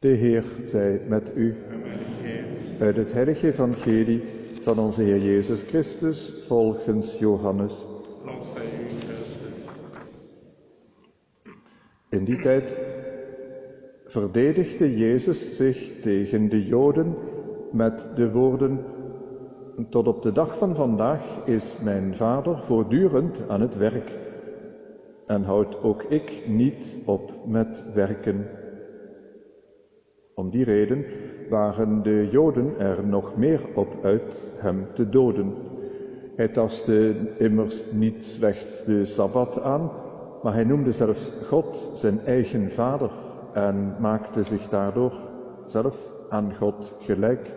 De Heer zij met u. Uit het heilige evangelie van onze Heer Jezus Christus volgens Johannes. In die tijd verdedigde Jezus zich tegen de Joden met de woorden: Tot op de dag van vandaag is mijn Vader voortdurend aan het werk en houd ook ik niet op met werken. Om die reden waren de Joden er nog meer op uit hem te doden. Hij tastte immers niet slechts de Sabbat aan, maar hij noemde zelfs God zijn eigen vader en maakte zich daardoor zelf aan God gelijk.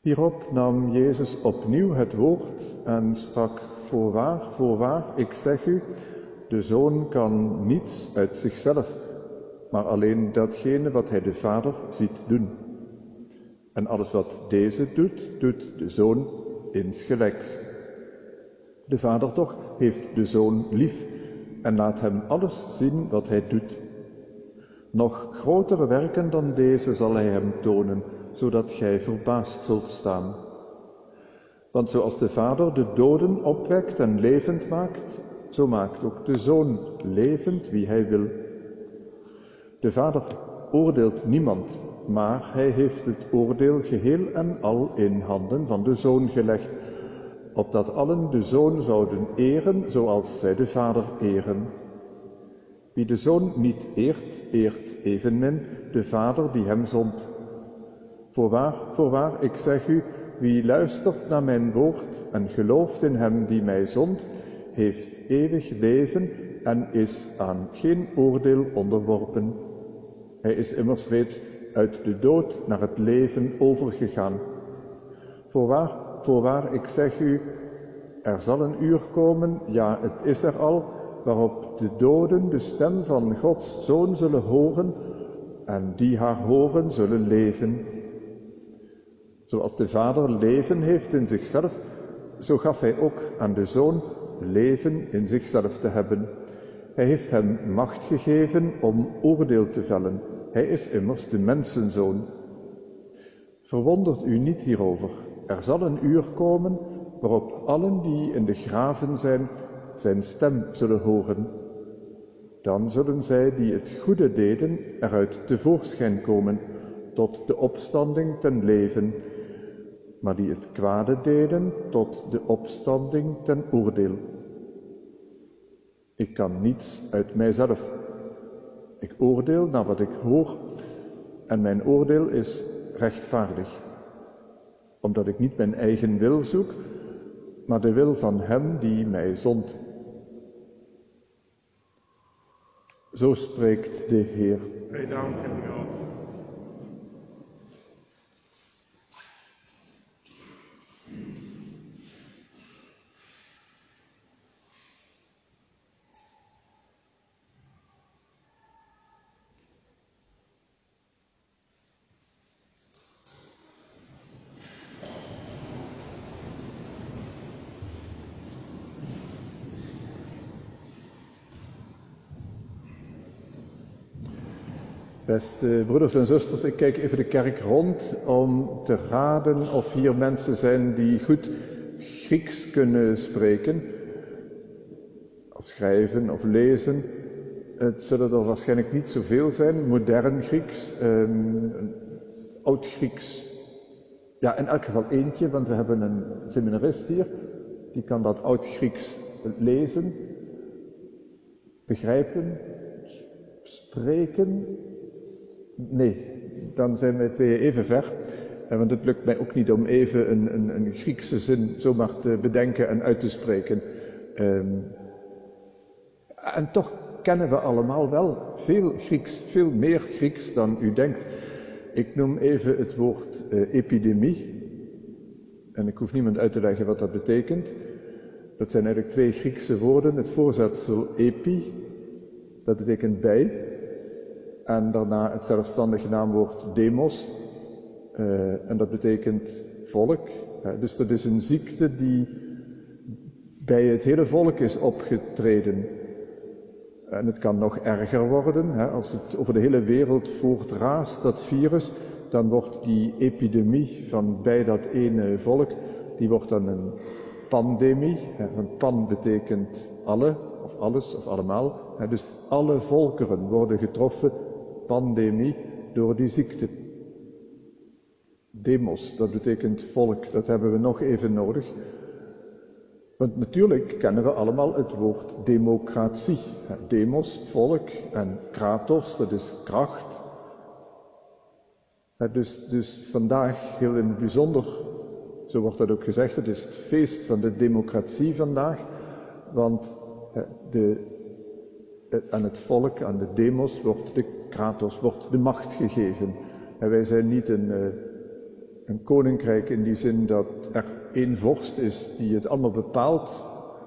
Hierop nam Jezus opnieuw het woord en sprak: Voorwaar, voorwaar, ik zeg u, de zoon kan niets uit zichzelf maar alleen datgene wat hij de Vader ziet doen. En alles wat deze doet, doet de Zoon insgelijks. De Vader toch heeft de Zoon lief en laat hem alles zien wat hij doet. Nog grotere werken dan deze zal hij hem tonen, zodat gij verbaasd zult staan. Want zoals de Vader de doden opwekt en levend maakt, zo maakt ook de Zoon levend wie hij wil. De Vader oordeelt niemand, maar hij heeft het oordeel geheel en al in handen van de Zoon gelegd, opdat allen de Zoon zouden eren zoals zij de Vader eren. Wie de Zoon niet eert, eert evenmin de Vader die hem zond. Voorwaar, voorwaar, ik zeg u, wie luistert naar mijn woord en gelooft in hem die mij zond, heeft eeuwig leven en is aan geen oordeel onderworpen. Hij is immers reeds uit de dood naar het leven overgegaan. Voorwaar, voorwaar, ik zeg u, er zal een uur komen, ja, het is er al, waarop de doden de stem van Gods Zoon zullen horen en die haar horen zullen leven. Zoals de Vader leven heeft in zichzelf, zo gaf hij ook aan de Zoon leven in zichzelf te hebben. Hij heeft hem macht gegeven om oordeel te vellen. Hij is immers de mensenzoon. Verwondert u niet hierover. Er zal een uur komen waarop allen die in de graven zijn, zijn stem zullen horen. Dan zullen zij die het goede deden eruit tevoorschijn komen tot de opstanding ten leven, maar die het kwade deden tot de opstanding ten oordeel. Ik kan niets uit mijzelf. Ik oordeel naar wat ik hoor en mijn oordeel is rechtvaardig, omdat ik niet mijn eigen wil zoek, maar de wil van Hem die mij zond. Zo spreekt de Heer. Wij danken God. Beste broeders en zusters, ik kijk even de kerk rond om te raden of hier mensen zijn die goed Grieks kunnen spreken, of schrijven of lezen. Het zullen er waarschijnlijk niet zoveel zijn, modern Grieks, um, oud Grieks. Ja, in elk geval eentje, want we hebben een seminarist hier, die kan dat oud Grieks lezen, begrijpen, spreken, Nee, dan zijn wij tweeën even ver. Want het lukt mij ook niet om even een, een, een Griekse zin zomaar te bedenken en uit te spreken. Um, en toch kennen we allemaal wel veel Grieks, veel meer Grieks dan u denkt. Ik noem even het woord uh, epidemie. En ik hoef niemand uit te leggen wat dat betekent. Dat zijn eigenlijk twee Griekse woorden. Het voorzetsel epi, dat betekent bij. En daarna het zelfstandige naamwoord demos. Uh, en dat betekent volk. Dus dat is een ziekte die bij het hele volk is opgetreden. En het kan nog erger worden, hè, als het over de hele wereld voortraast, dat virus, dan wordt die epidemie van bij dat ene volk, die wordt dan een pandemie. Een pan betekent alle, of alles, of allemaal. Dus alle volkeren worden getroffen, pandemie, door die ziekte. Demos, dat betekent volk, dat hebben we nog even nodig. Want natuurlijk kennen we allemaal het woord democratie. Demos, volk, en kratos, dat is kracht. Dus, dus vandaag heel in het bijzonder, zo wordt dat ook gezegd, het is het feest van de democratie vandaag. Want de, aan het volk, aan de demos, wordt de kratos, wordt de macht gegeven. En wij zijn niet een, eh, een koninkrijk in die zin dat er één vorst is die het allemaal bepaalt.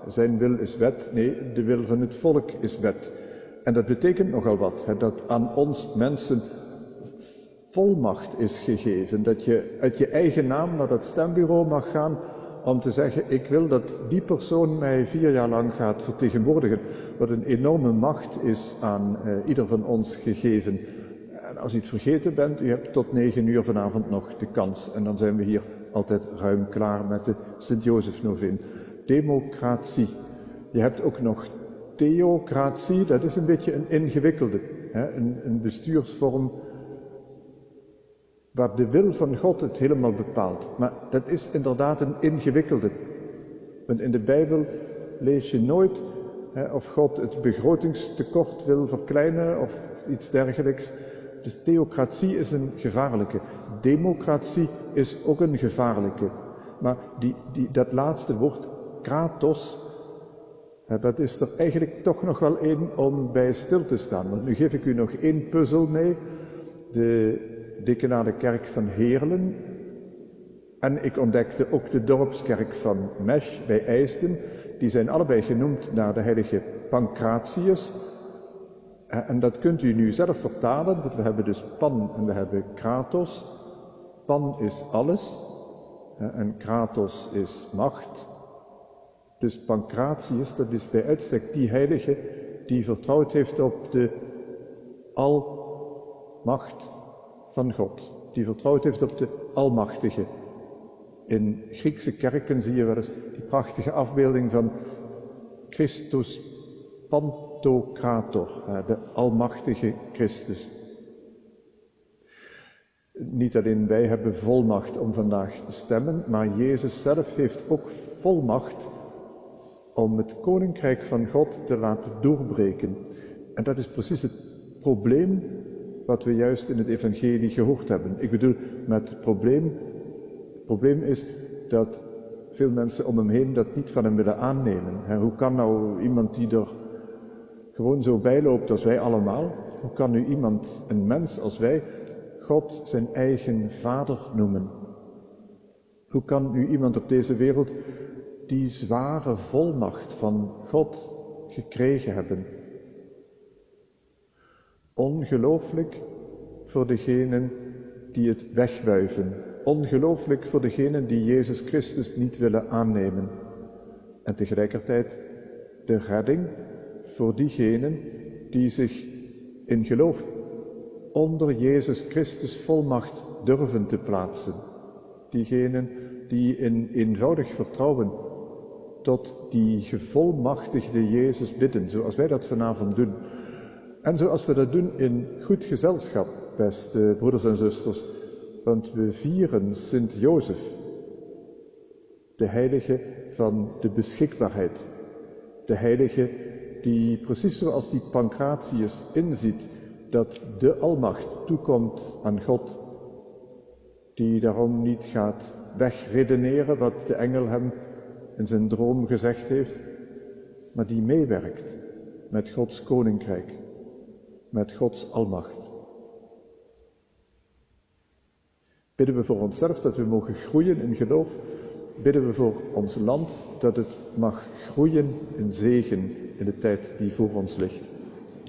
Zijn wil is wet. Nee, de wil van het volk is wet. En dat betekent nogal wat, dat aan ons mensen volmacht is gegeven. Dat je uit je eigen naam naar dat stembureau mag gaan om te zeggen, ik wil dat die persoon mij vier jaar lang gaat vertegenwoordigen. Wat een enorme macht is aan uh, ieder van ons gegeven. En als u het vergeten bent, u hebt tot negen uur vanavond nog de kans. En dan zijn we hier altijd ruim klaar met de Sint-Jozef-novin. Democratie. Je hebt ook nog theocratie, dat is een beetje een ingewikkelde. Hè? Een, een bestuursvorm waar de wil van God het helemaal bepaalt. Maar dat is inderdaad een ingewikkelde. Want in de Bijbel lees je nooit hè, of God het begrotingstekort wil verkleinen of iets dergelijks. Dus theocratie is een gevaarlijke. Democratie is ook een gevaarlijke. Maar die, die, dat laatste woord, kratos, hè, dat is er eigenlijk toch nog wel één om bij stil te staan. Want nu geef ik u nog één puzzel mee. De de kerk van Heerlen. En ik ontdekte ook de dorpskerk van Mesch bij IJsden. Die zijn allebei genoemd naar de heilige Pancratius. Eh, en dat kunt u nu zelf vertalen, want we hebben dus Pan en we hebben Kratos. Pan is alles en Kratos is macht. Dus Pancratius, dat is bij uitstek die heilige die vertrouwd heeft op de almacht van God, die vertrouwd heeft op de Almachtige. In Griekse kerken zie je wel eens die prachtige afbeelding van Christus Pantocrator, de Almachtige Christus. Niet alleen wij hebben volmacht om vandaag te stemmen, maar Jezus zelf heeft ook volmacht om het koninkrijk van God te laten doorbreken. En dat is precies het probleem wat we juist in het evangelie gehoord hebben. Ik bedoel, met probleem, het probleem is dat veel mensen om hem heen dat niet van hem willen aannemen. Hoe kan nou iemand die er gewoon zo bijloopt als wij allemaal, hoe kan nu iemand, een mens als wij, God zijn eigen vader noemen? Hoe kan nu iemand op deze wereld die zware volmacht van God gekregen hebben? Ongelooflijk voor degenen die het wegwuiven. Ongelooflijk voor degenen die Jezus Christus niet willen aannemen. En tegelijkertijd de redding voor diegenen die zich in geloof onder Jezus Christus volmacht durven te plaatsen. Diegenen die in eenvoudig vertrouwen tot die gevolmachtigde Jezus bidden, zoals wij dat vanavond doen. En zoals we dat doen in goed gezelschap, beste broeders en zusters, want we vieren Sint Jozef, de heilige van de beschikbaarheid, de heilige die precies zoals die Pancratius inziet dat de almacht toekomt aan God, die daarom niet gaat wegredeneren wat de engel hem in zijn droom gezegd heeft, maar die meewerkt met Gods koninkrijk met Gods almacht. Bidden we voor onszelf dat we mogen groeien in geloof. Bidden we voor ons land dat het mag groeien in zegen in de tijd die voor ons ligt.